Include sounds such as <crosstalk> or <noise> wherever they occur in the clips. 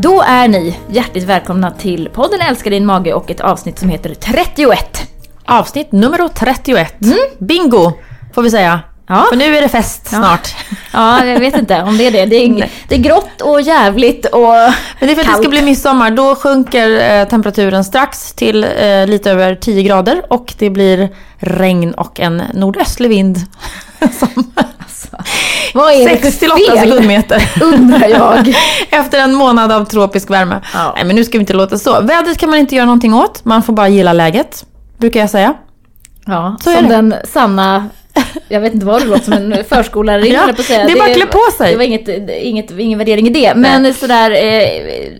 Då är ni hjärtligt välkomna till podden Älskar din mage och ett avsnitt som heter 31. Avsnitt nummer 31. Bingo, får vi säga. Ja. För nu är det fest snart. <laughs> Ja, jag vet inte om det är det. Det är, det är grått och jävligt och Men det är för att det kallt. ska bli midsommar. Då sjunker eh, temperaturen strax till eh, lite över 10 grader. Och det blir regn och en nordöstlig vind. <laughs> Som Vad är det 6 till för 8 fel? sekundmeter. Undrar jag. <laughs> Efter en månad av tropisk värme. Ja. Nej men nu ska vi inte låta så. Vädret kan man inte göra någonting åt. Man får bara gilla läget. Brukar jag säga. Ja, Så som den sanna, jag vet inte vad det låter som en <laughs> förskollärare Ja, på att säga. det är bara att klä på sig. Det var inget, inget, ingen värdering i det. Men sådär, eh,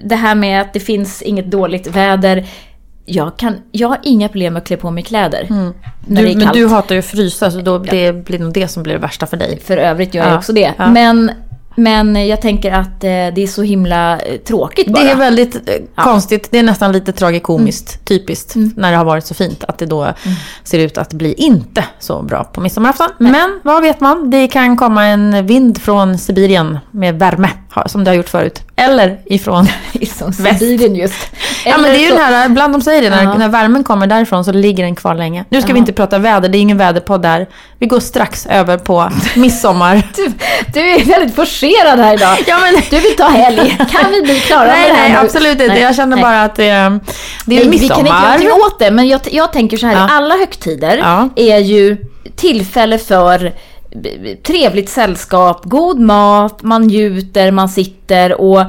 det här med att det finns inget dåligt väder. Jag, kan, jag har inga problem med att klä på mig kläder. När det Du, är men kallt. du hatar ju att frysa så då det blir nog det som blir det värsta för dig. För övrigt gör jag Ja, också det. ja. Men, men jag tänker att eh, det är så himla eh, tråkigt bara. Det är väldigt eh, konstigt. Det är nästan lite tragikomiskt, Mm. typiskt, när det har varit så fint. Att det då ser ut att bli inte så bra på midsommarafton. Men vad vet man? Det kan komma en vind från Sibirien med värme, som det har gjort förut. Eller ifrån... <laughs> Som Sibirien just. ja men det är ju den här, ibland de säger det, när, Ja. när värmen kommer därifrån så ligger den kvar länge. Nu ska vi Ja. inte prata väder, det är ingen väderpodd där. Vi går strax över på <laughs> midsommar. Du, du är väldigt forcerad här idag. Ja, men- Du vill ta helg. Kan vi bli klara nej, med det här nej, nu? absolut inte. Jag känner nej. bara att det, det är Nej, midsommar. Vi kan inte göra någonting åt det, men jag, jag tänker så här, Ja. alla högtider är ju tillfälle för trevligt sällskap, god mat, man njuter, man sitter och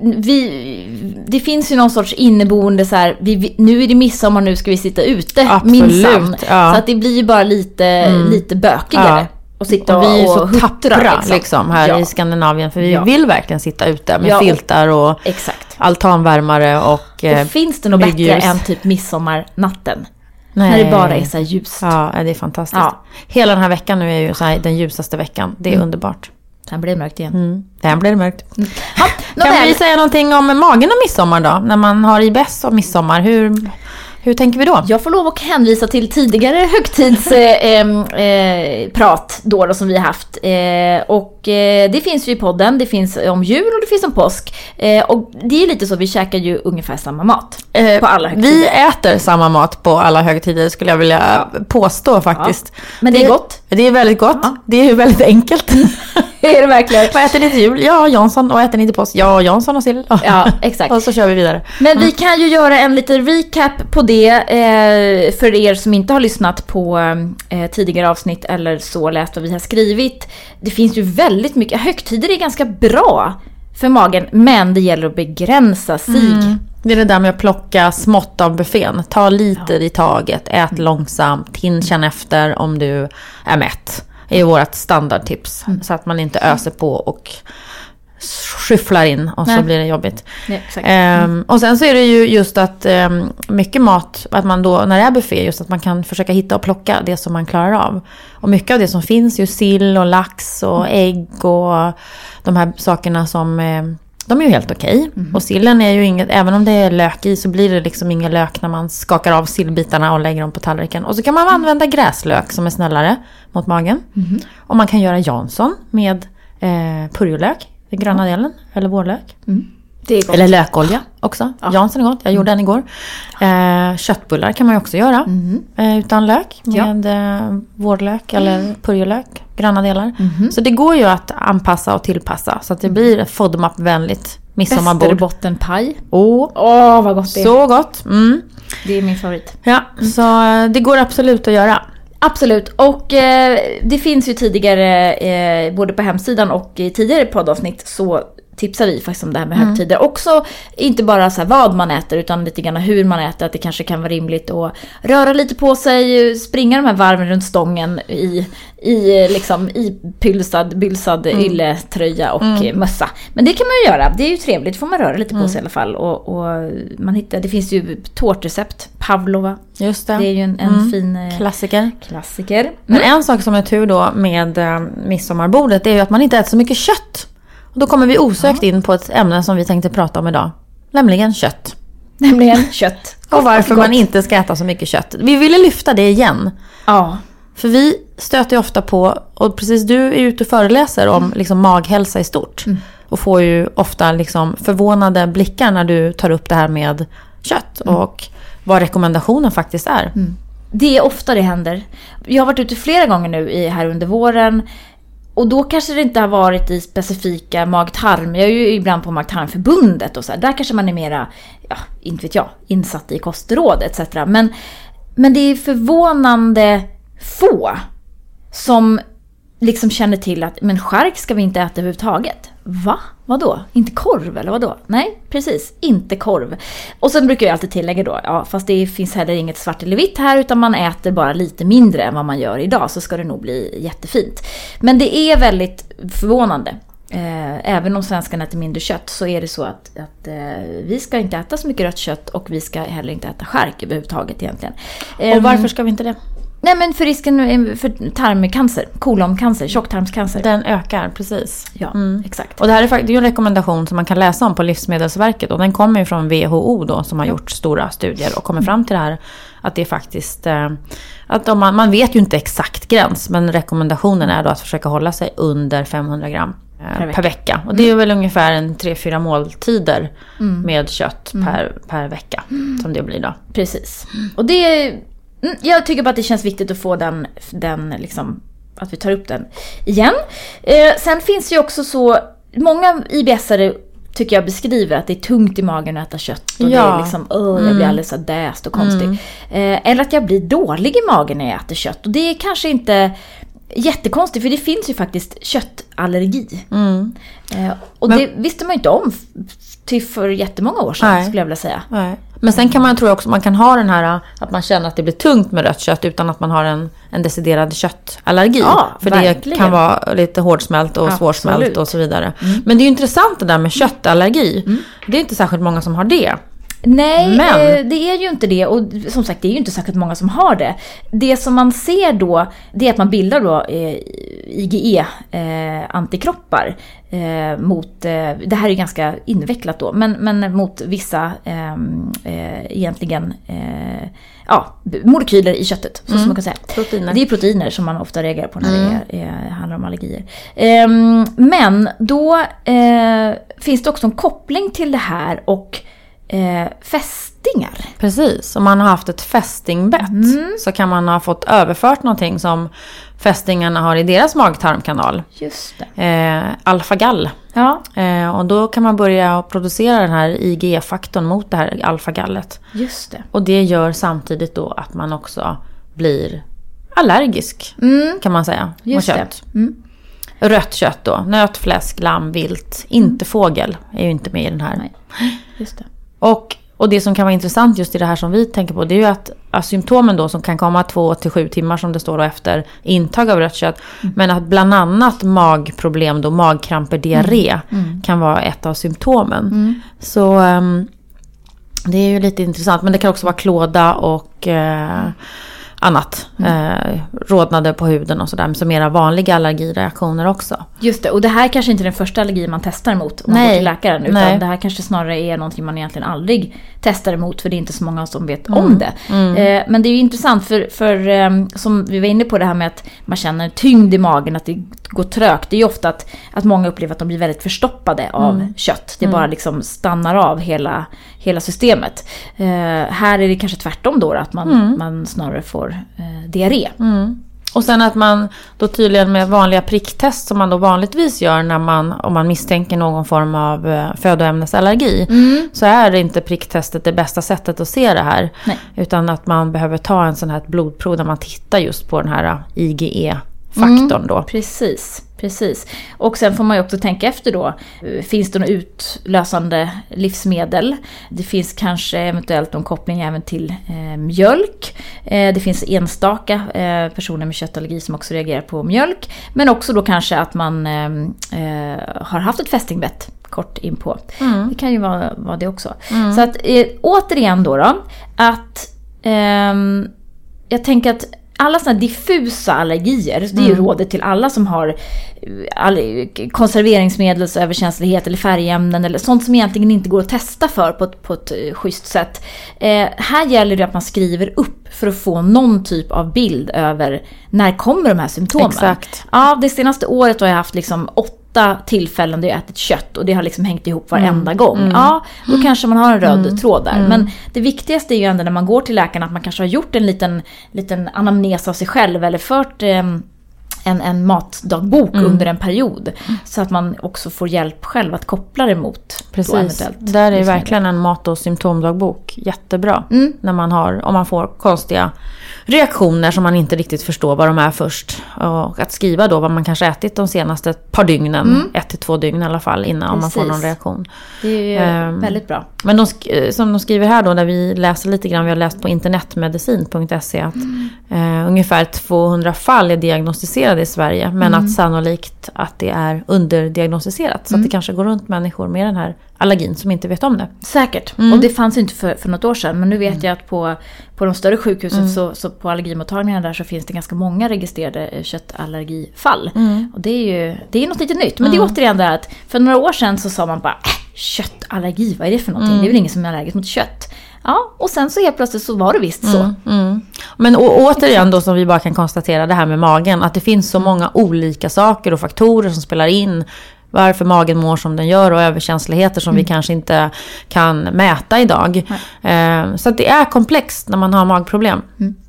vi, det finns ju någon sorts inneboende så här, vi, nu är det midsommar, nu ska vi sitta ute, Absolut, minsann. ja. Så att det blir ju bara lite, lite bökigare. Ja. Och sitta och, Och vi är ju så huttra, tappra liksom. här Ja. i Skandinavien. För vi vill verkligen sitta ute med filtar och Exakt. altanvärmare och... eh, Och finns det något bättre än typ midsommarnatten? Nej. När det bara är så här ljust. Ja, det är fantastiskt. Ja. Hela den här veckan nu är ju så här, den ljusaste veckan. Det är Mm. underbart. Sen blir det mörkt igen. Mm. Den blir det mörkt. Ja, Kan vi säga någonting om magen och midsommar då? När man har IBS och midsommar. Hur, hur tänker vi då? Jag får lov att hänvisa till tidigare högtidsprat eh, eh, då, då som vi har haft. Eh, och eh, det finns ju i podden, det finns om jul och det finns om påsk. Eh, och det är lite så, vi käkar ju ungefär samma mat Eh, på alla högtider. Vi äter samma mat på alla högtider skulle jag vilja påstå faktiskt. Men det är gott. Det är väldigt gott. Ja. Det är ju väldigt enkelt. <laughs> är det verkligen? Vad äter ni till jul? Ja, Jansson. Och äter ni till påsk? Ja, Jansson och sill. Ja, exakt. <laughs> och så kör vi vidare. Men vi kan ju göra en liten recap på det eh, för er som inte har lyssnat på eh, tidigare avsnitt eller så läst vad vi har skrivit. Det finns ju väldigt mycket, högtider är ganska bra för magen men det gäller att begränsa sig. Det är det där med att plocka smått av buffén. Ta lite i taget, ät långsamt, hinn känn efter om du är mätt. Det är vårt standardtips. Så att man inte öser på och skyfflar in och Nej. så blir det jobbigt. Exakt. Ehm, och sen så är det ju just att ehm, mycket mat, att man då när det är buffé, just att man kan försöka hitta och plocka det som man klarar av. Och mycket av det som finns är ju sill och lax och ägg och de här sakerna som ehm, de är ju helt okej. Och sillen är ju inget, även om det är lök i så blir det liksom ingen lök när man skakar av sillbitarna och lägger dem på tallriken. Och så kan man använda gräslök som är snällare mot magen. Och man kan göra Jansson med eh, purjolök, den gröna delen, eller vårlök. Gott. Eller lökolja också. Jansson är gott. Jag gjorde den igår. Eh, köttbullar kan man ju också göra. Eh, utan lök. Ja. Med eh, vårlök eller purjolök. Gröna delar. Så det går ju att anpassa och tillpassa. Så att det blir ett FODMAP-vänligt midsommarbord. Västerbottenpaj. Åh, Åh, vad gott det är. så gott. Mm. Det är min favorit. Ja, så eh, det går absolut att göra. Absolut. Och eh, det finns ju tidigare, eh, både på hemsidan och i tidigare poddavsnitt, så tipsar vi faktiskt om det här med högtider. Också inte bara så vad man äter, utan lite grann hur man äter. Att det kanske kan vara rimligt att röra lite på sig, springa de här varven runt stången i, i, liksom, i pylsad, bylsad ylletröja och eh, mössa. Men det kan man ju göra. Det är ju trevligt. får man röra lite på sig i alla fall. Och, och man hittar, det finns ju tårtrecept. Pavlova. Just det. Det är ju en, en fin eh, Klassiker. klassiker. Men en sak som är tur då med eh, midsommarbordet är ju att man inte äter så mycket kött. Och då kommer vi osökt in på ett ämne som vi tänkte prata om idag. Nämligen kött. Nämligen <laughs> kött. Och varför man inte ska äta så mycket kött. Vi ville lyfta det igen. Ja. För vi stöter ju ofta på, och precis du är ute och föreläser om liksom maghälsa i stort. Och får ju ofta liksom förvånade blickar när du tar upp det här med kött och vad rekommendationen faktiskt är. Det är ofta det händer. Jag har varit ute flera gånger nu i, här under våren. Och då kanske det inte har varit i specifika mag-tarm. Jag är ju ibland på magtarmförbundet och så här. Där kanske man är mera, ja, inte vet jag, insatt i kostråd etc. Men, men det är förvånande få som liksom känner till att men skärk ska vi inte äta överhuvudtaget. Va? Vadå? Inte korv eller vadå? Nej, precis. Inte korv. Och sen brukar jag alltid tillägga då, ja fast det finns heller inget svart eller vitt här utan man äter bara lite mindre än vad man gör idag så ska det nog bli jättefint. Men det är väldigt förvånande. Eh, även om svenskarna äter mindre kött så är det så att, att eh, vi ska inte äta så mycket rött kött och vi ska heller inte äta skärk överhuvudtaget egentligen. Och Ehm, varför ska vi inte det? Nej men för risken för tarmcancer, koloncancer, tjocktarmscancer. Den ökar, precis. Ja, exakt. Och det här är faktiskt det är en rekommendation som man kan läsa om på Livsmedelsverket. Och den kommer ju från WHO då som har gjort stora studier och kommit fram till det här. Att det är faktiskt... Eh, att om man, man vet ju inte exakt gräns men rekommendationen är då att försöka hålla sig under 500 gram. eh, Per vecka. Per vecka. Och det är väl ungefär en 3-4 måltider med kött per, per vecka. Som det blir då. Precis. Och det mm, jag tycker bara att det känns viktigt att få den, den liksom, att vi tar upp den igen. Eh, sen finns det ju också så, många IBS-are tycker jag beskriver att det är tungt i magen att äta kött. Och det Ja. är liksom, åh, jag blir alldeles så däst och konstig. Eh, eller att jag blir dålig i magen när jag äter kött. Och det är kanske inte jättekonstigt för det finns ju faktiskt köttallergi. Eh, och Men- det visste man ju inte om till för jättemånga år sedan Nej. skulle jag vilja säga. Nej. Men sen kan man tror jag också man kan ha den här att man känner att det blir tungt med rött kött utan att man har en, en deciderad köttallergi. Ja, För verkligen. det kan vara lite hårdsmält och Absolut. svårsmält och så vidare. Men det är ju intressant det där med köttallergi. Det är inte särskilt många som har det. Nej, Men- eh, det är ju inte det. Och som sagt, det är ju inte särskilt många som har det. Det som man ser då, det är att man bildar då eh, IgE-antikroppar eh, mot, eh, det här är ganska invecklat då, men, men mot vissa ehm, eh, egentligen eh, ja, molekyler i köttet. Så som man kan säga. Proteiner. Det är proteiner som man ofta reagerar på när det är, är, handlar om allergier. Ehm, men då eh, finns det också en koppling till det här och eh, fästingar. Precis, om man har haft ett fästingbett så kan man ha fått överfört någonting som fästingarna har i deras magtarmkanal. Just det. Eh, alfagall. Ja, Eh, och då kan man börja producera den här IgE-faktorn mot det här alfagallet. just det. Och det gör samtidigt då att man också blir allergisk kan man säga. Mm. Just mot kött. Rött kött då. Nöt, fläsk, lamm, vilt. Inte fågel är ju inte med i den här. Nej. Just det. Och, och det som kan vara intressant just i det här som vi tänker på det är ju att symptomen då som kan komma två till sju timmar som det står då efter intag av rött kött. Men att bland annat magproblem då, magkramper, diarré kan vara ett av symptomen. Så ehm, det är ju lite intressant. Men det kan också vara klåda och eh, annat. Eh, rodnader på huden och sådär. Så mera vanliga allergireaktioner också. Just det, och det här kanske inte är den första allergin man testar emot om man Nej. går till läkaren. Utan Nej. det här kanske snarare är någonting man egentligen aldrig testar emot för det är inte så många som vet om det. Eh, men det är ju intressant för, för eh, som vi var inne på det här med att man känner tyngd i magen, att det går trögt. Det är ju ofta att, att många upplever att de blir väldigt förstoppade av kött. Det bara liksom stannar av hela, hela systemet. Eh, här är det kanske tvärtom då, att man, man snarare får eh, diarré. Och sen att man då tydligen med vanliga pricktest som man då vanligtvis gör när man, om man misstänker någon form av eh, födoämnesallergi. Så är det inte pricktestet det bästa sättet att se det här. Nej. Utan att man behöver ta en sån här blodprov där man tittar just på den här eh, IgE-faktorn då. Precis, precis. Och sen får man ju också tänka efter då. eh, Finns det något utlösande livsmedel? Det finns kanske eventuellt någon koppling även till eh, mjölk. Eh, det finns enstaka eh, personer med köttallergi som också reagerar på mjölk. Men också då kanske att man eh, eh, har haft ett fästingbett kort inpå. Det kan ju vara, vara det också. Så att återigen då, då att ehm, jag tänker att alla sådana diffusa allergier, det är ju rådet till alla som har eh, all, konserveringsmedelsöverkänslighet eller färgämnen eller sånt som egentligen inte går att testa för på ett, på ett eh, schysst sätt. Eh, här gäller det att man skriver upp för att få någon typ av bild över när kommer de här symptomen. Exakt. Ja, det senaste året har jag haft liksom åtta åtta tillfällen där jag ätit kött och det har liksom hängt ihop varenda gång. Ja, då kanske man har en röd tråd där. Men det viktigaste är ju ändå när man går till läkaren att man kanske har gjort en liten, liten anamnes av sig själv eller fört ehm, en, en matdagbok under en period. Så att man också får hjälp själv att koppla det mot Precis. Där är verkligen en mat och symptomdagbok jättebra. Mm. När man har, om man får konstiga reaktioner som man inte riktigt förstår vad de är först. Och att skriva då vad man kanske ätit de senaste par dygnen. Ett till två dygn i alla fall innan om man får någon Mm. Precis. reaktion. Det är Ehm, väldigt bra. Men de, sk- som de skriver här då, när vi läser lite grann, vi har läst på internetmedicin.se att eh, ungefär 200 fall är diagnostiserade i Sverige. Men att sannolikt att det är underdiagnostiserat. Så att det kanske går runt människor med den här allergin som inte vet om det. Säkert. Mm. Och det fanns inte för, för något år sedan. Men nu vet jag att på, på de större sjukhusen, Mm. så, så på allergimottagningarna där så finns det ganska många registrerade eh, köttallergifall. Mm. Och det är ju det är något lite nytt. Men det är återigen det här att för några år sedan så sa man bara äh, köttallergi, vad är det för någonting? Mm. Det är väl ingen som är allergisk mot kött? Ja, och sen så helt plötsligt så var det visst så. Mm. Men å- återigen då som vi bara kan konstatera det här med magen. Att det finns så många olika saker och faktorer som spelar in. Varför magen mår som den gör och överkänsligheter som vi kanske inte kan mäta idag. Eh, så det är komplext när man har magproblem.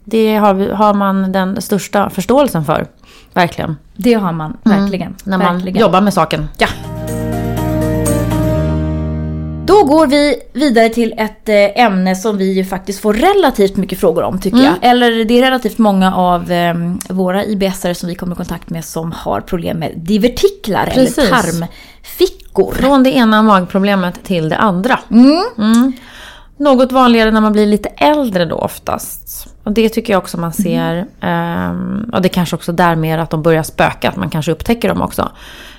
Det har, vi, har man den största förståelsen för. Verkligen. Det har man verkligen. Mm. När man verkligen. jobbar med saken. Ja. Då går vi vidare till ett eh, ämne som vi ju faktiskt får relativt mycket frågor om tycker jag. Eller det är relativt många av eh, våra IBS-are som vi kommer i kontakt med som har problem med divertiklar Precis. eller tarmfickor. Från det ena magproblemet till det andra. Mm. Mm. Något vanligare när man blir lite äldre då oftast. Och det tycker jag också man ser. ehm, och det kanske också där mer att de börjar spöka. Att man kanske upptäcker dem också.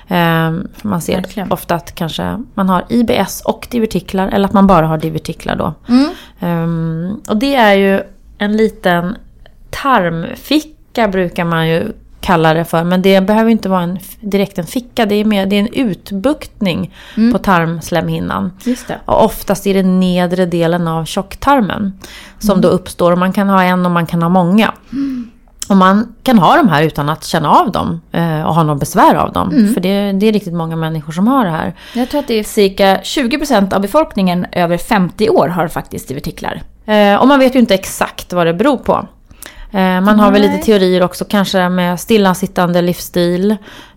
Ehm, för man ser Verkligen. ofta att kanske man har IBS och divertiklar. Eller att man bara har divertiklar då. Mm. Ehm, och det är ju en liten tarmficka brukar man ju kalla det för. Men det behöver inte vara en, direkt en ficka. Det är, mer, det är en utbuktning på tarmslemhinnan. Just det. Och oftast i den nedre delen av tjocktarmen. Som då uppstår. Och man kan ha en och man kan ha många. Och man kan ha de här utan att känna av dem. eh, Och ha något besvär av dem. För det, det är riktigt många människor som har det här. Jag tror att det är cirka 20% av befolkningen över 50 år har faktiskt divertiklar. Eh, och man vet ju inte exakt vad det beror på. Eh, man har väl lite teorier också kanske med stillasittande livsstil.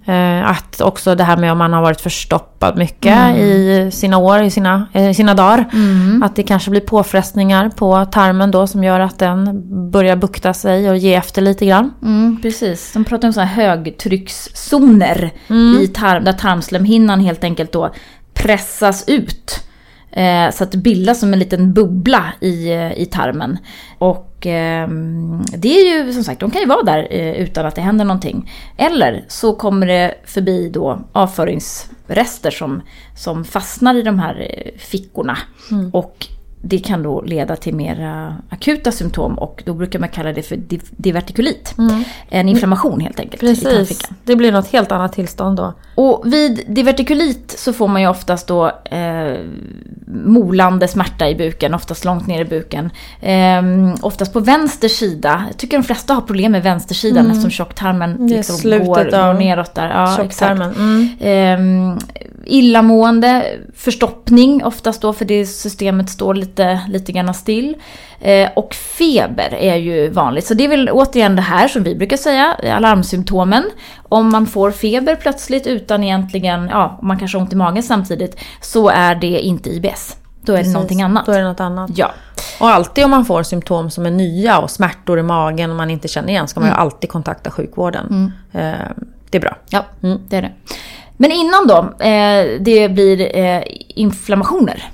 Eh, att också det här med om man har varit förstoppad mycket i sina år, i sina, eh, sina dagar. Att det kanske blir påfrestningar på tarmen då som gör att den börjar bukta sig och ge efter lite grann. Mm, precis. De pratar om sådana högtryckszoner i tarm, där tarmslemhinnan helt enkelt då pressas ut. Eh, så att det bildas som en liten bubbla i, eh, i tarmen. Och ehm, det är ju som sagt, de kan ju vara där eh, utan att det händer någonting. Eller så kommer det förbi då avföringsrester som, som fastnar i de här eh, fickorna. Och det kan då leda till mer akuta symptom och då brukar man kalla det för div- divertikulit. En inflammation helt enkelt Precis, det blir något helt annat tillstånd då. Och vid divertikulit så får man ju oftast då eh, molande smärta i buken, oftast långt ner i buken. Eh, oftast på vänster sida. Jag tycker de flesta har problem med vänstersidan eftersom tjocktarmen Mm. Det är liksom går, går neråt där. Ja, exakt. Tjocktarmen. Mm. Illamående, förstoppning oftast då för det systemet står lite, lite grann still. Eh, och feber är ju vanligt. Så det är väl återigen det här som vi brukar säga, alarmsymptomen. Om man får feber plötsligt utan egentligen, ja, man kanske har ont i magen samtidigt, så är det inte IBS. Då är det Precis, någonting annat. Då är det något annat. Ja, Och alltid om man får symptom som är nya och smärtor i magen och man inte känner igen ska man ju alltid kontakta sjukvården. Eh, det är bra. ja det är det. Men innan då eh, det blir eh, inflammationer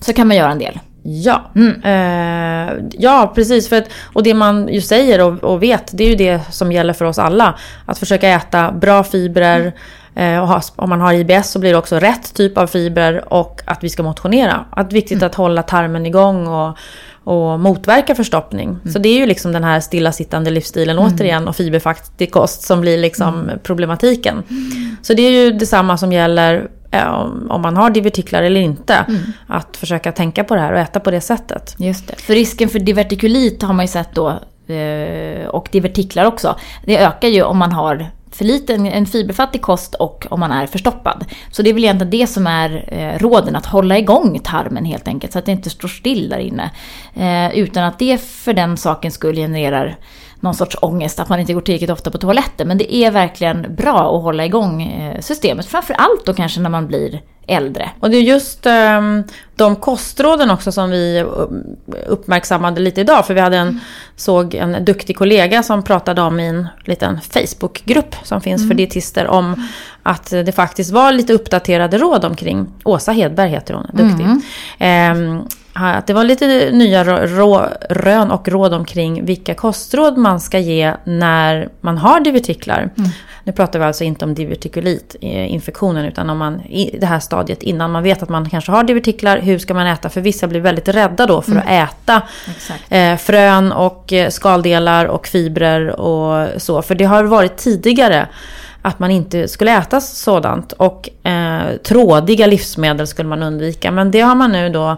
så kan man göra en del. Ja, eh, ja precis. För att, och det man ju säger och, och vet, det är ju det som gäller för oss alla. Att försöka äta bra fibrer. Eh, och ha, om man har IBS så blir det också rätt typ av fibrer och att vi ska motionera. Att det är viktigt att hålla tarmen igång och, och motverka förstoppning. Så det är ju liksom den här stillasittande livsstilen återigen och fiberfattig kost som blir liksom problematiken. Så det är ju detsamma som gäller eh, om- man har divertiklar eller inte. Att försöka tänka på det här och äta på det sättet. Just det. För risken för divertikulit har man ju sett då, eh, och divertiklar också, det ökar ju om man har för lite, en, fiberfattig kost och om man är förstoppad. Så det är väl egentligen det som är eh, råden, att hålla igång tarmen helt enkelt så att det inte står still där inne. Eh, utan att det för den saken skulle genererar någon sorts ångest att man inte går tillräckligt ofta på toaletten. Men det är verkligen bra att hålla igång eh, systemet. Framför allt då kanske när man blir äldre. Och det är just um, de kostråden också som vi uppmärksammade lite idag. För vi hade en, såg en duktig kollega som pratade om i en liten Facebookgrupp som finns mm. för dietister om att det faktiskt var lite uppdaterade råd omkring, Åsa Hedberg heter hon, duktig. Mm. Att det var lite nya rön och råd omkring vilka kostråd man ska ge när man har divertiklar. Mm. Nu pratar vi alltså inte om divertikulitinfektionen utan om man i det här stadiet innan man vet att man kanske har divertiklar. Hur ska man äta? För vissa blir väldigt rädda då för mm. att äta eh, frön och eh, skaldelar och fibrer och så. För det har varit tidigare att man inte skulle äta sådant. Och eh, trådiga livsmedel skulle man undvika. Men det har man nu då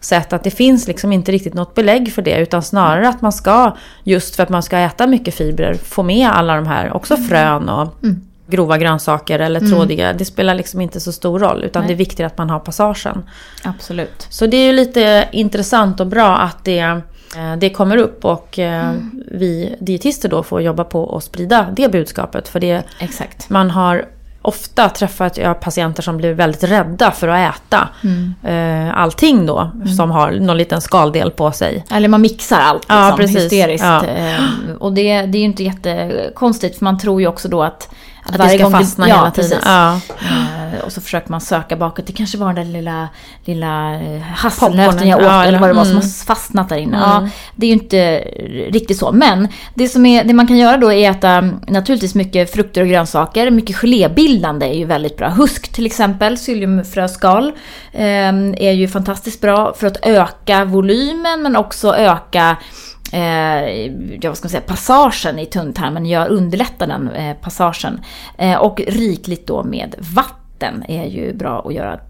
sett att det finns liksom inte riktigt något belägg för det. Utan snarare att man ska, just för att man ska äta mycket fibrer, få med alla de här, också mm. frön och mm. grova grönsaker eller mm. trådiga. Det spelar liksom inte så stor roll. Utan Nej. det är viktigt att man har passagen. Absolut. Så det är ju lite intressant och bra att det, eh, det kommer upp. Och eh, mm. vi dietister då får jobba på att sprida det budskapet. För det, Exakt. man har ofta träffat jag patienter som blir väldigt rädda för att äta mm. eh, allting då. Mm. Som har någon liten skaldel på sig. Eller man mixar allt liksom, ja, precis. hysteriskt. Ja. Eh, och det, det är ju inte jättekonstigt för man tror ju också då att att, att det ska fastna hela ja, tiden. Ja. Uh, och så försöker man söka bakåt. Det kanske var den där lilla, lilla eh, hasselnöten jag åt ja, eller vad det var mm. som har fastnat där inne. Mm. Ja, det är ju inte riktigt så. Men det, som är, det man kan göra då är att äta mm, naturligtvis mycket frukter och grönsaker. Mycket gelébildande är ju väldigt bra. Husk till exempel, psylliumfröskal, um, är ju fantastiskt bra för att öka volymen men också öka eh, ja, vad ska säga, passagen i tunntarmen, gör, underlättar den eh, passagen. Eh, och rikligt då med vatten är ju bra att göra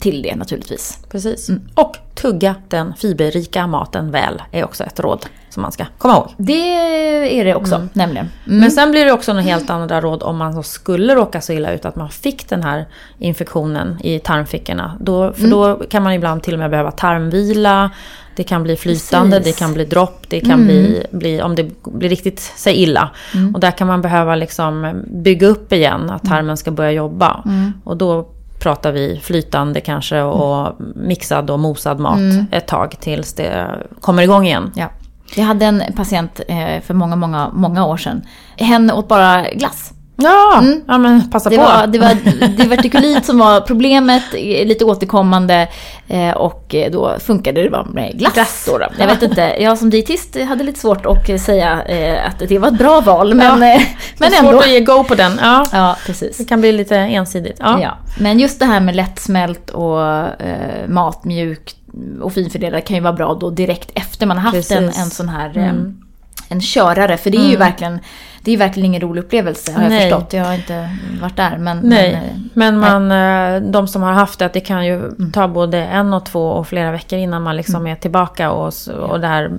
till det naturligtvis. Precis. Mm. Och tugga den fiberrika maten väl är också ett råd som man ska komma ihåg. Det är det också, mm. nämligen. Mm. Men sen blir det också några helt andra råd om man skulle råka så illa ut att man fick den här infektionen i tarmfickorna. Då, för mm. då kan man ibland till och med behöva tarmvila. Det kan bli flytande, Precis. det kan bli dropp, det kan mm. bli, bli, om det blir riktigt sig illa. Mm. Och där kan man behöva liksom bygga upp igen, att tarmen ska börja jobba. Och då pratar vi flytande kanske och mixad och mosad mat mm. ett tag tills det kommer igång igen. Ja. Jag hade en patient eh, för många, många, många år sedan. Hen åt bara glass. Ja, mm. ja men passa det på. Var, det var divertikulit som var problemet, lite återkommande. Eh, och då funkade det bara med glass. glass då, då. Jag vet inte, jag som dietist hade lite svårt att säga eh, att det var ett bra val. Men, ja. eh, men ändå. Svårt att ge go på den. Ja. ja, precis. Det kan bli lite ensidigt. Ja. ja. Men just det här med lättsmält och eh, matmjukt och finfördelat kan ju vara bra då direkt efter man har haft en, en sån här mm. en körare. För det är ju mm. verkligen det är verkligen ingen rolig upplevelse har jag nej. förstått. Jag har inte varit där. Men, nej. men, eh, men man. Eh, de som har haft det, det kan ju mm. ta både en och två och flera veckor innan man liksom mm. är tillbaka och, och det här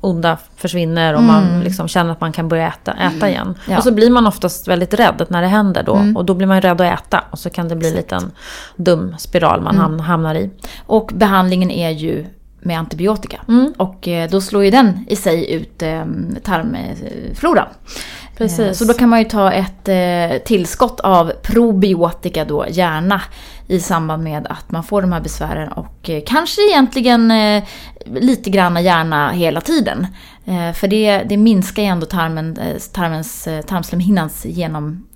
onda försvinner och mm. man liksom känner att man kan börja äta, äta igen. Ja. Och så blir man oftast väldigt rädd när det händer då. Mm. Och då blir man rädd att äta. Och så kan det bli en liten dum spiral man mm. hamnar i. Och behandlingen är ju med antibiotika. Mm. Och eh, då slår ju den i sig ut eh, tarmfloran. Precis. Eh, så då kan man ju ta ett tillskott av probiotika då, gärna i samband med att man får de här besvären och kanske egentligen lite grann gärna hela tiden. För det, det minskar ju ändå tarmen, tarmens, tarmslemhinnans genom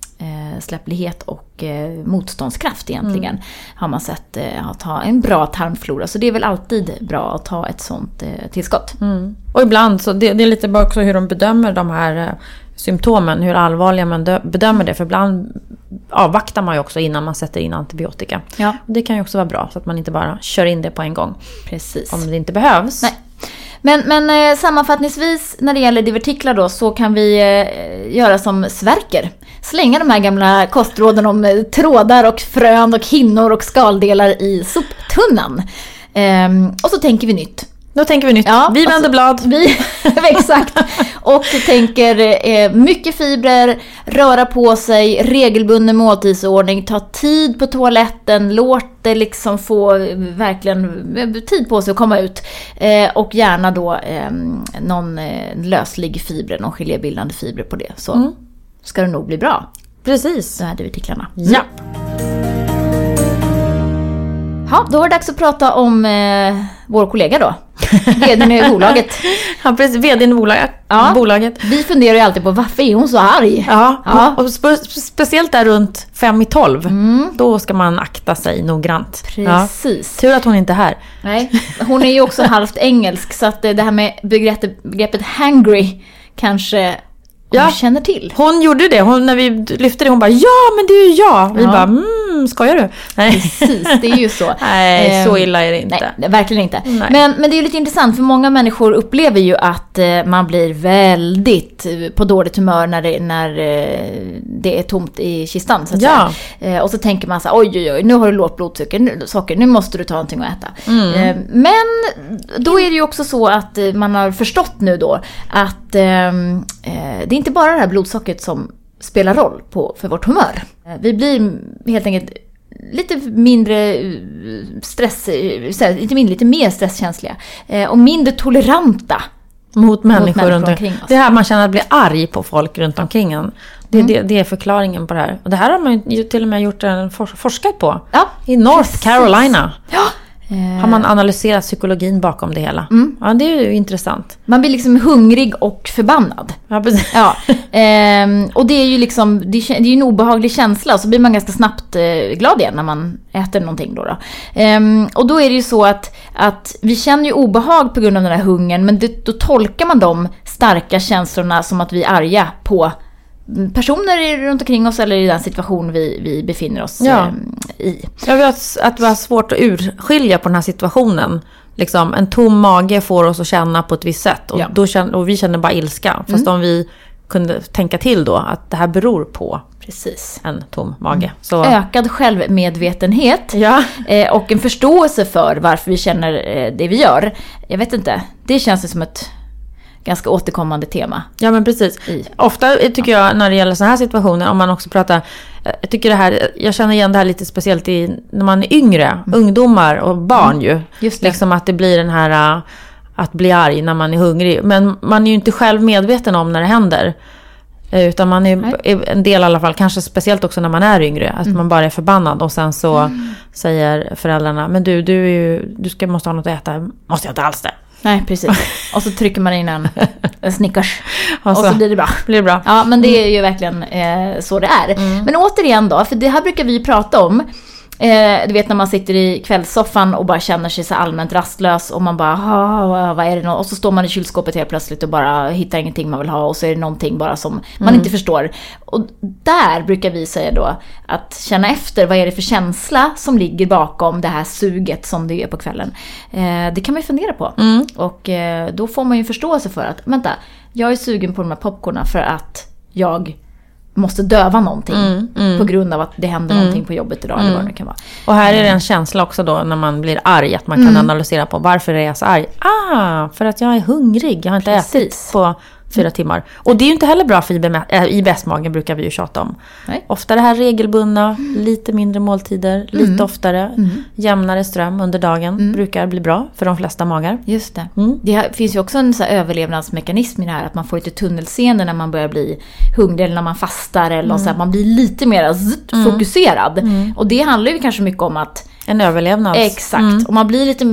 släpplighet och eh, motståndskraft egentligen. Mm. Har man sett eh, att ha en bra tarmflora. Så det är väl alltid bra att ta ett sånt eh, tillskott. Mm. Och ibland så det, det är lite bara också hur de bedömer de här eh, symptomen, hur allvarliga man bedömer det. För ibland avvaktar man ju också innan man sätter in antibiotika. Ja. Det kan ju också vara bra så att man inte bara kör in det på en gång. Precis. Om det inte behövs. Nej. Men, men eh, sammanfattningsvis när det gäller divertiklar då så kan vi eh, göra som Sverker. Slänga de här gamla kostråden om eh, trådar och frön och hinnor och skaldelar i soptunnan. Ehm, och så tänker vi nytt. Då tänker vi nytt. Ja, vi vänder alltså- blad. Vi, <laughs> exakt. Och tänker eh, mycket fibrer, röra på sig, regelbunden måltidsordning, ta tid på toaletten, låt det liksom få verkligen eh, tid på sig att komma ut. Eh, och gärna då eh, någon löslig fiber, någon gelébildande fiber på det. Så Mm. ska det nog bli bra. Precis. Så här är artiklarna. Ja. Ja, då var det dags att prata om eh, vår kollega då. <laughs> Vdn i bolaget. Han precis, vdn i bolaget. Ja. bolaget. Vi funderar ju alltid på varför är hon så arg? Ja, Ja. och spe, speciellt där runt fem i tolv. Då ska man akta sig noggrant. Ja. Precis. Tur att hon inte är här. Nej, hon är ju också halvt engelsk så att det här med begreppet, begreppet hangry kanske hon Ja. känner till. Hon gjorde det. Hon, när vi lyfte det, hon bara ja men det är ju jag. Vi Ja. bara mm, skojar du? Nej, Precis, det är ju så. <laughs> Nej så Ehm, illa är det inte. Nej, verkligen inte. Nej. Men, men det är ju lite intressant för många människor upplever ju att eh, man blir väldigt eh, på dåligt humör när det, när eh, det är tomt i kistan. Så att Ja. säga. Och så tänker man så här, oj oj oj, nu har du lågt blodsocker, nu, socker, nu måste du ta någonting att äta. Mm. Eh, men då är det ju också så att man har förstått nu då att ehm, eh, det är inte bara det här blodsockret som spelar roll på, för vårt humör. Eh, Vi blir helt enkelt lite mindre eh, stress, eh, lite, mindre, lite mer stresskänsliga eh, och mindre toleranta. Mot människor, människor runt omkring oss. Det här man känner att bli arg på folk runt omkring en. Det, det, det är förklaringen på det här. Och det här har man ju till och med gjort en for, forskat på. Ja, I North precis. Carolina ja. Har man analyserat psykologin bakom det hela. Ja, det är ju intressant. man blir liksom hungrig och förbannad. Ja, precis. Ja, ehm, och det är ju liksom, det är, ju en obehaglig känsla så blir man ganska snabbt eh, glad igen när man äter någonting då. då. Ehm, och då är det ju så att, att vi känner ju obehag på grund av den här hungern men det, då tolkar man de starka känslorna som att vi är arga på mm, personer runt omkring oss eller i den situation vi, vi befinner oss Ja. ehm, i. Jag vet att vi har svårt att urskilja på den här situationen. Liksom, en tom mage får oss att känna på ett visst sätt. Och, Ja. Mm. då känner, och vi känner bara ilska. Fast om vi kunde tänka till då att det här beror på Precis. en tom mage. Så, Ökad självmedvetenhet ja. Eh, och en förståelse för varför vi känner eh, det vi gör. Jag vet inte, det känns som ett ganska återkommande tema. ja, men precis. I. Ofta tycker jag när det gäller sådana här situationer, om man också pratar... Jag tycker det här, jag känner igen det här lite speciellt i, när man är yngre. Ungdomar och barn ju. Mm. Just det. Liksom att det blir den här... Att bli arg när man är hungrig. Men man är ju inte själv medveten om när det händer. Eh, Utan man är, Nej. en del i alla fall, kanske speciellt också när man är yngre, att Mm. man bara är förbannad och sen så säger föräldrarna, men du, du, ju, du ska, måste ha något att äta. Måste jag inte alls det? Nej, precis. Och så trycker man in en, en Snickers. Och <laughs> Och så, blir det bra. blir det bra. Ja, men det är ju verkligen eh, så det är. Men återigen då, för det här brukar vi prata om. Eh, du vet när man sitter i kvällssoffan och bara känner sig så allmänt rastlös och man bara "Ah, vad är det nå-" Och så står man i kylskåpet helt plötsligt och bara hittar ingenting man vill ha och så är det någonting bara som man inte förstår. Och där brukar vi säga då att känna efter vad är det för känsla som ligger bakom det här suget som det är på kvällen. Eh, det kan man ju fundera på. Och eh, då får man ju förståelse för att vänta, jag är sugen på de här popcornen för att jag måste döva någonting på grund av att det händer någonting på jobbet idag eller vad det kan vara. Och här är det en känsla också då när man blir arg, att man Mm. kan analysera på varför är jag så arg? Ah, för att jag är hungrig, jag har inte ätit Precis. på fyra timmar. Och det är ju inte heller bra för IBM, äh, IBS-magen brukar vi ju tjata om. Nej. Ofta det här regelbundna, lite mindre måltider, lite Mm. oftare, jämnare ström under dagen brukar bli bra för de flesta magar. Just det. Mm. Det finns ju också en så överlevnadsmekanism i det här att man får lite tunnelseende när man börjar bli hungrig eller när man fastar eller så här, man blir lite mer zzzt, fokuserad. Och det handlar ju kanske mycket om att En överlevnads... Exakt. Och man blir lite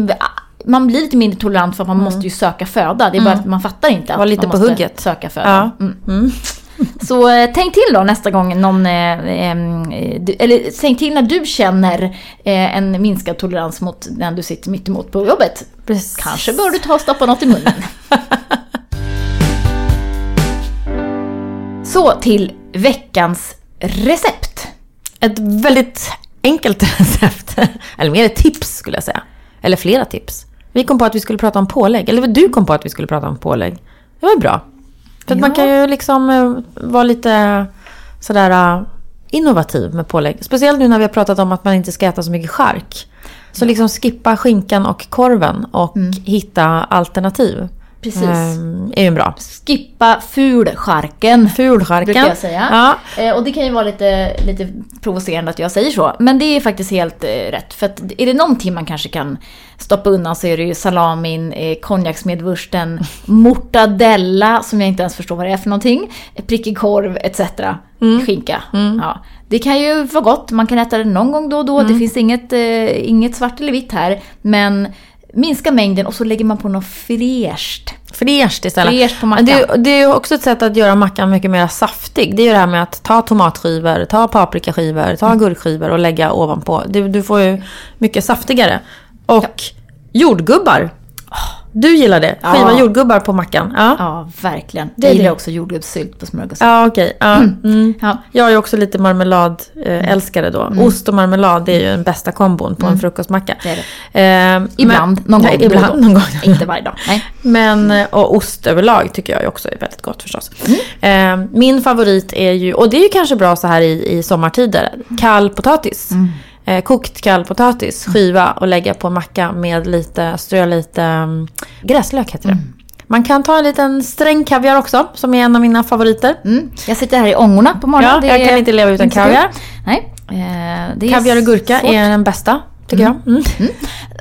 man blir lite mindre tolerant för att man måste ju söka föda. Det är bara att man fattar inte att Var lite man på måste hugget. söka föda. Ja. Mm. <laughs> Så eh, tänk till då nästa gång någon, eh, eh, du, eller tänk till när du känner eh, en minskad tolerans mot den du sitter mitt emot på jobbet. Precis. Kanske bör du ta och stoppa något i munnen. <laughs> Så till veckans recept. Ett väldigt enkelt <laughs> recept. Eller mer ett tips skulle jag säga. Eller flera tips. Vi kom på att vi skulle prata om pålägg. Eller du kom på att vi skulle prata om pålägg. Det var bra. För att man Ja. kan ju liksom eh, vara lite sådär eh, innovativ med pålägg. Speciellt nu när vi har pratat om att man inte ska äta så mycket chark. Så liksom skippa skinkan och korven och hitta alternativ. Precis. Ehm, är ju bra. Skippa fulskärken. Fulskärken. Brukar jag säga. Ja. Eh, och det kan ju vara lite, lite provocerande att jag säger så. Men det är faktiskt helt eh, rätt. För att är det någonting man kanske kan stoppa undan så är det ju salamin, eh, konjaksmedvursten, <laughs> mortadella som jag inte ens förstår vad det är för någonting, prickig korv etc. Skinka. Ja. Det kan ju vara gott, man kan äta det någon gång då och då. Det finns inget, eh, inget svart eller vitt här. Men minska mängden och så lägger man på något fräscht. Fräscht istället. Fräscht på mackan. Det, det är också ett sätt att göra mackan mycket mer saftig. Det är ju det här med att ta tomatskivor, ta paprikaskivor, ta gurkskivor och lägga ovanpå. Du, du får ju mycket saftigare. Och jordgubbar. Du gillar det? Skiva Ja. jordgubbar på mackan. Ja, Ja, verkligen. Det Jag gillar det. också jordgubbssylt på smörgås. ja okej. Ja. Mm. Ja. Jag är också lite marmeladälskare då. Ost och marmelad det är ju den bästa kombon på en frukostmacka. Det det. Eh, Ibland, men, någon gång. Och ibland, någon gång. Inte varje dag. Nej. Men, eh, och ost överlag tycker jag också är väldigt gott förstås. Mm. Eh, min favorit är ju, och det är ju kanske bra så här i, i sommartider, kall potatis. Mm. Eh, kokt kall potatis, skiva och lägga på macka med lite, strö lite um, gräslök heter det. Mm. Man kan ta en liten sträng kaviar också, som är en av mina favoriter. Mm. Jag sitter här i ångorna på morgonen. Ja, jag kan inte leva utan kaviar. Nej. Eh, Kaviar och gurka svårt. är den bästa, tycker jag. Mm.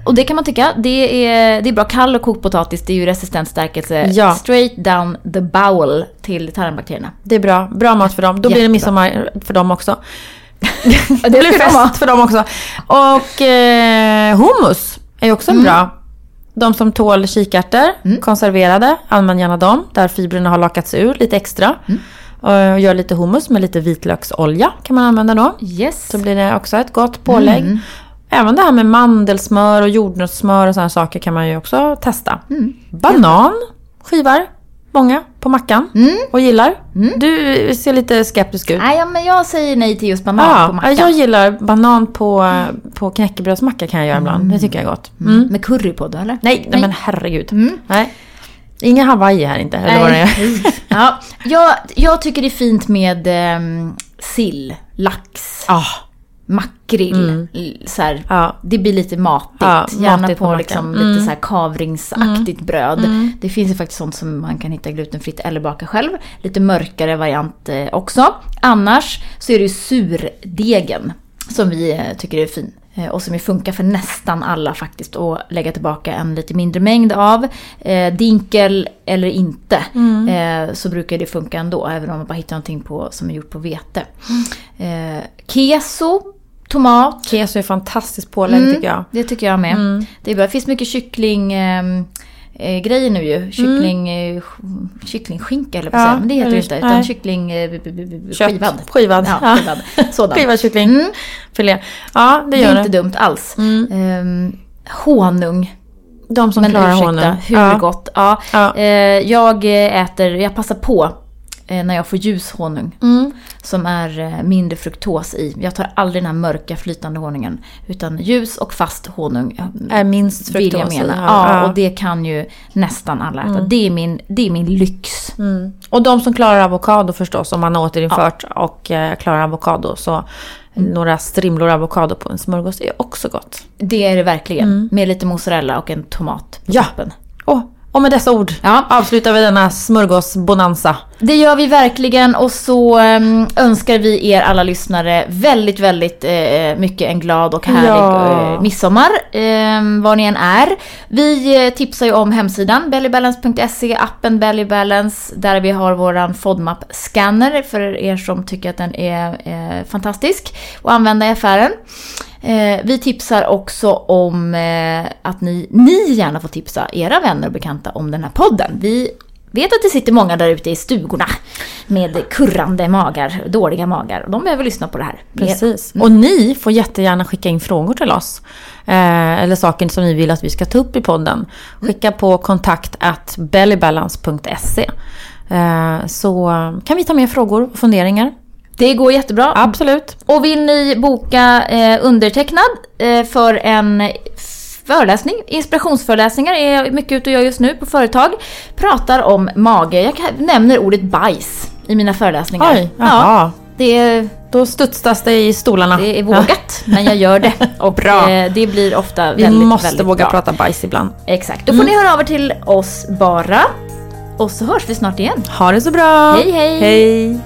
Och det kan man tycka. Det är, det är bra. Kall och kokt potatis, det är ju resistent stärkelse. Ja. Straight down the bowel till tarmbakterierna. Det är bra. Bra mat för dem. Då blir det Jättebra. midsommar för dem också. Det blir de fest för dem också. Och eh, hummus är också Mm. bra. De som tål kikärtor, konserverade, använd gärna dem. Där fibrerna har lakats ur lite extra. Mm. Och gör lite hummus med lite vitlöksolja kan man använda då. Yes. Så blir det också ett gott pålägg. Mm. Även det här med mandelsmör och jordnötssmör och sådana saker kan man ju också testa. Mm. Banan skivar många på mackan Mm. och gillar. Du ser lite skeptisk ut. Nej, men jag säger nej till just banan Ja, på mackan. jag gillar banan på, på knäckebrödsmacka kan jag göra ibland. Det tycker jag är gott. Mm. Med curry på då, eller? Nej, nej, men herregud. Mm. Nej. Inga Hawaii här inte, eller vad det är. Ja, jag, jag tycker det är fint med ehm, sill, lax, Ah, makrill. Så här, ja. Det blir lite matigt. Ja, Gärna matigt på, på liksom. Mm. lite så här kavringsaktigt bröd. Det finns ju faktiskt sånt som man kan hitta glutenfritt eller baka själv. Lite mörkare variant eh, också. Annars så är det ju surdegen som vi eh, tycker är fin. eh, Och som funkar för nästan alla faktiskt. Och lägga tillbaka en lite mindre mängd av. Eh, dinkel eller inte. Eh, så brukar det funka ändå. Även om man bara hittar någonting på, som är gjort på vete. Eh, keso, tomat. Keso är fantastiskt pålägg Mm. tycker jag. Det tycker jag med. Mm. Det är bra. Det finns mycket kyckling... ehm, Eh, grejer nu ju. Kyckling, eh, sk- kycklingskinka eller på Ja. Men det heter det inte. Utan nej. kyckling eh, Kött. skivad. Skivad. Ja, skivad. Sådan. <laughs> Skivad kyckling. Mm. Filé. Ja, det Det gör är det. inte dumt alls. Mm. Ehm, honung. De som Men klarar ursäkta, honung. hur ja. gott. Ja. Ja. Eh, jag äter, jag passar på eh, när jag får ljus honung. Mm. Som är eh, mindre fruktos i. Jag tar aldrig den här mörka flytande honungen. Utan ljus och fast honung. Är minst fruktos i. Ja, Ja, ja. och det kan ju nästan alla äta. Det, är min, det är min lyx. Mm. Och de som klarar avokado förstås, om man har återinfört och eh, klarar avokado. Så Mm. några strimlor avokado på en smörgås är också gott. Det är det verkligen. Med lite mozzarella och en tomat på Ja. toppen. Och, och med dessa ord Ja. avslutar vi denna smörgåsbonanza. Det gör vi verkligen och så em, önskar vi er alla lyssnare väldigt, väldigt eh, mycket en glad och härlig Ja. eh, midsommar. Eh, var ni än är. Vi eh, tipsar ju om hemsidan bellybalance.se, appen Bellybalance där vi har våran FODMAP-scanner för er som tycker att den är fantastisk att använda i affären. Eh, vi tipsar också om eh, att ni, ni gärna får tipsa era vänner och bekanta om den här podden. Vi vet att det sitter många där ute i stugorna med kurrande magar, dåliga magar. De behöver lyssna på det här. Precis. Och ni får jättegärna skicka in frågor till oss. Eh, eller saker som ni vill att vi ska ta upp i podden. Skicka på kontakt bellybalance.se. Eh, så kan vi ta med frågor och funderingar. Det går jättebra. Absolut. Och vill ni boka eh, undertecknad eh, för en föreläsning, inspirationsföreläsningar är jag mycket ute och gör just nu på företag. Pratar om mage, jag nämner ordet bajs i mina föreläsningar. Oj, jaha. Det är, Då studsas det i stolarna. det är vågat, men jag gör det. <laughs> Och Bra. eh, det blir ofta Vi väldigt, måste väldigt våga bra. prata bajs ibland. Exakt. Då får ni höra av er till oss bara. Och så hörs vi snart igen. Ha det så bra! Hej, hej. Hej!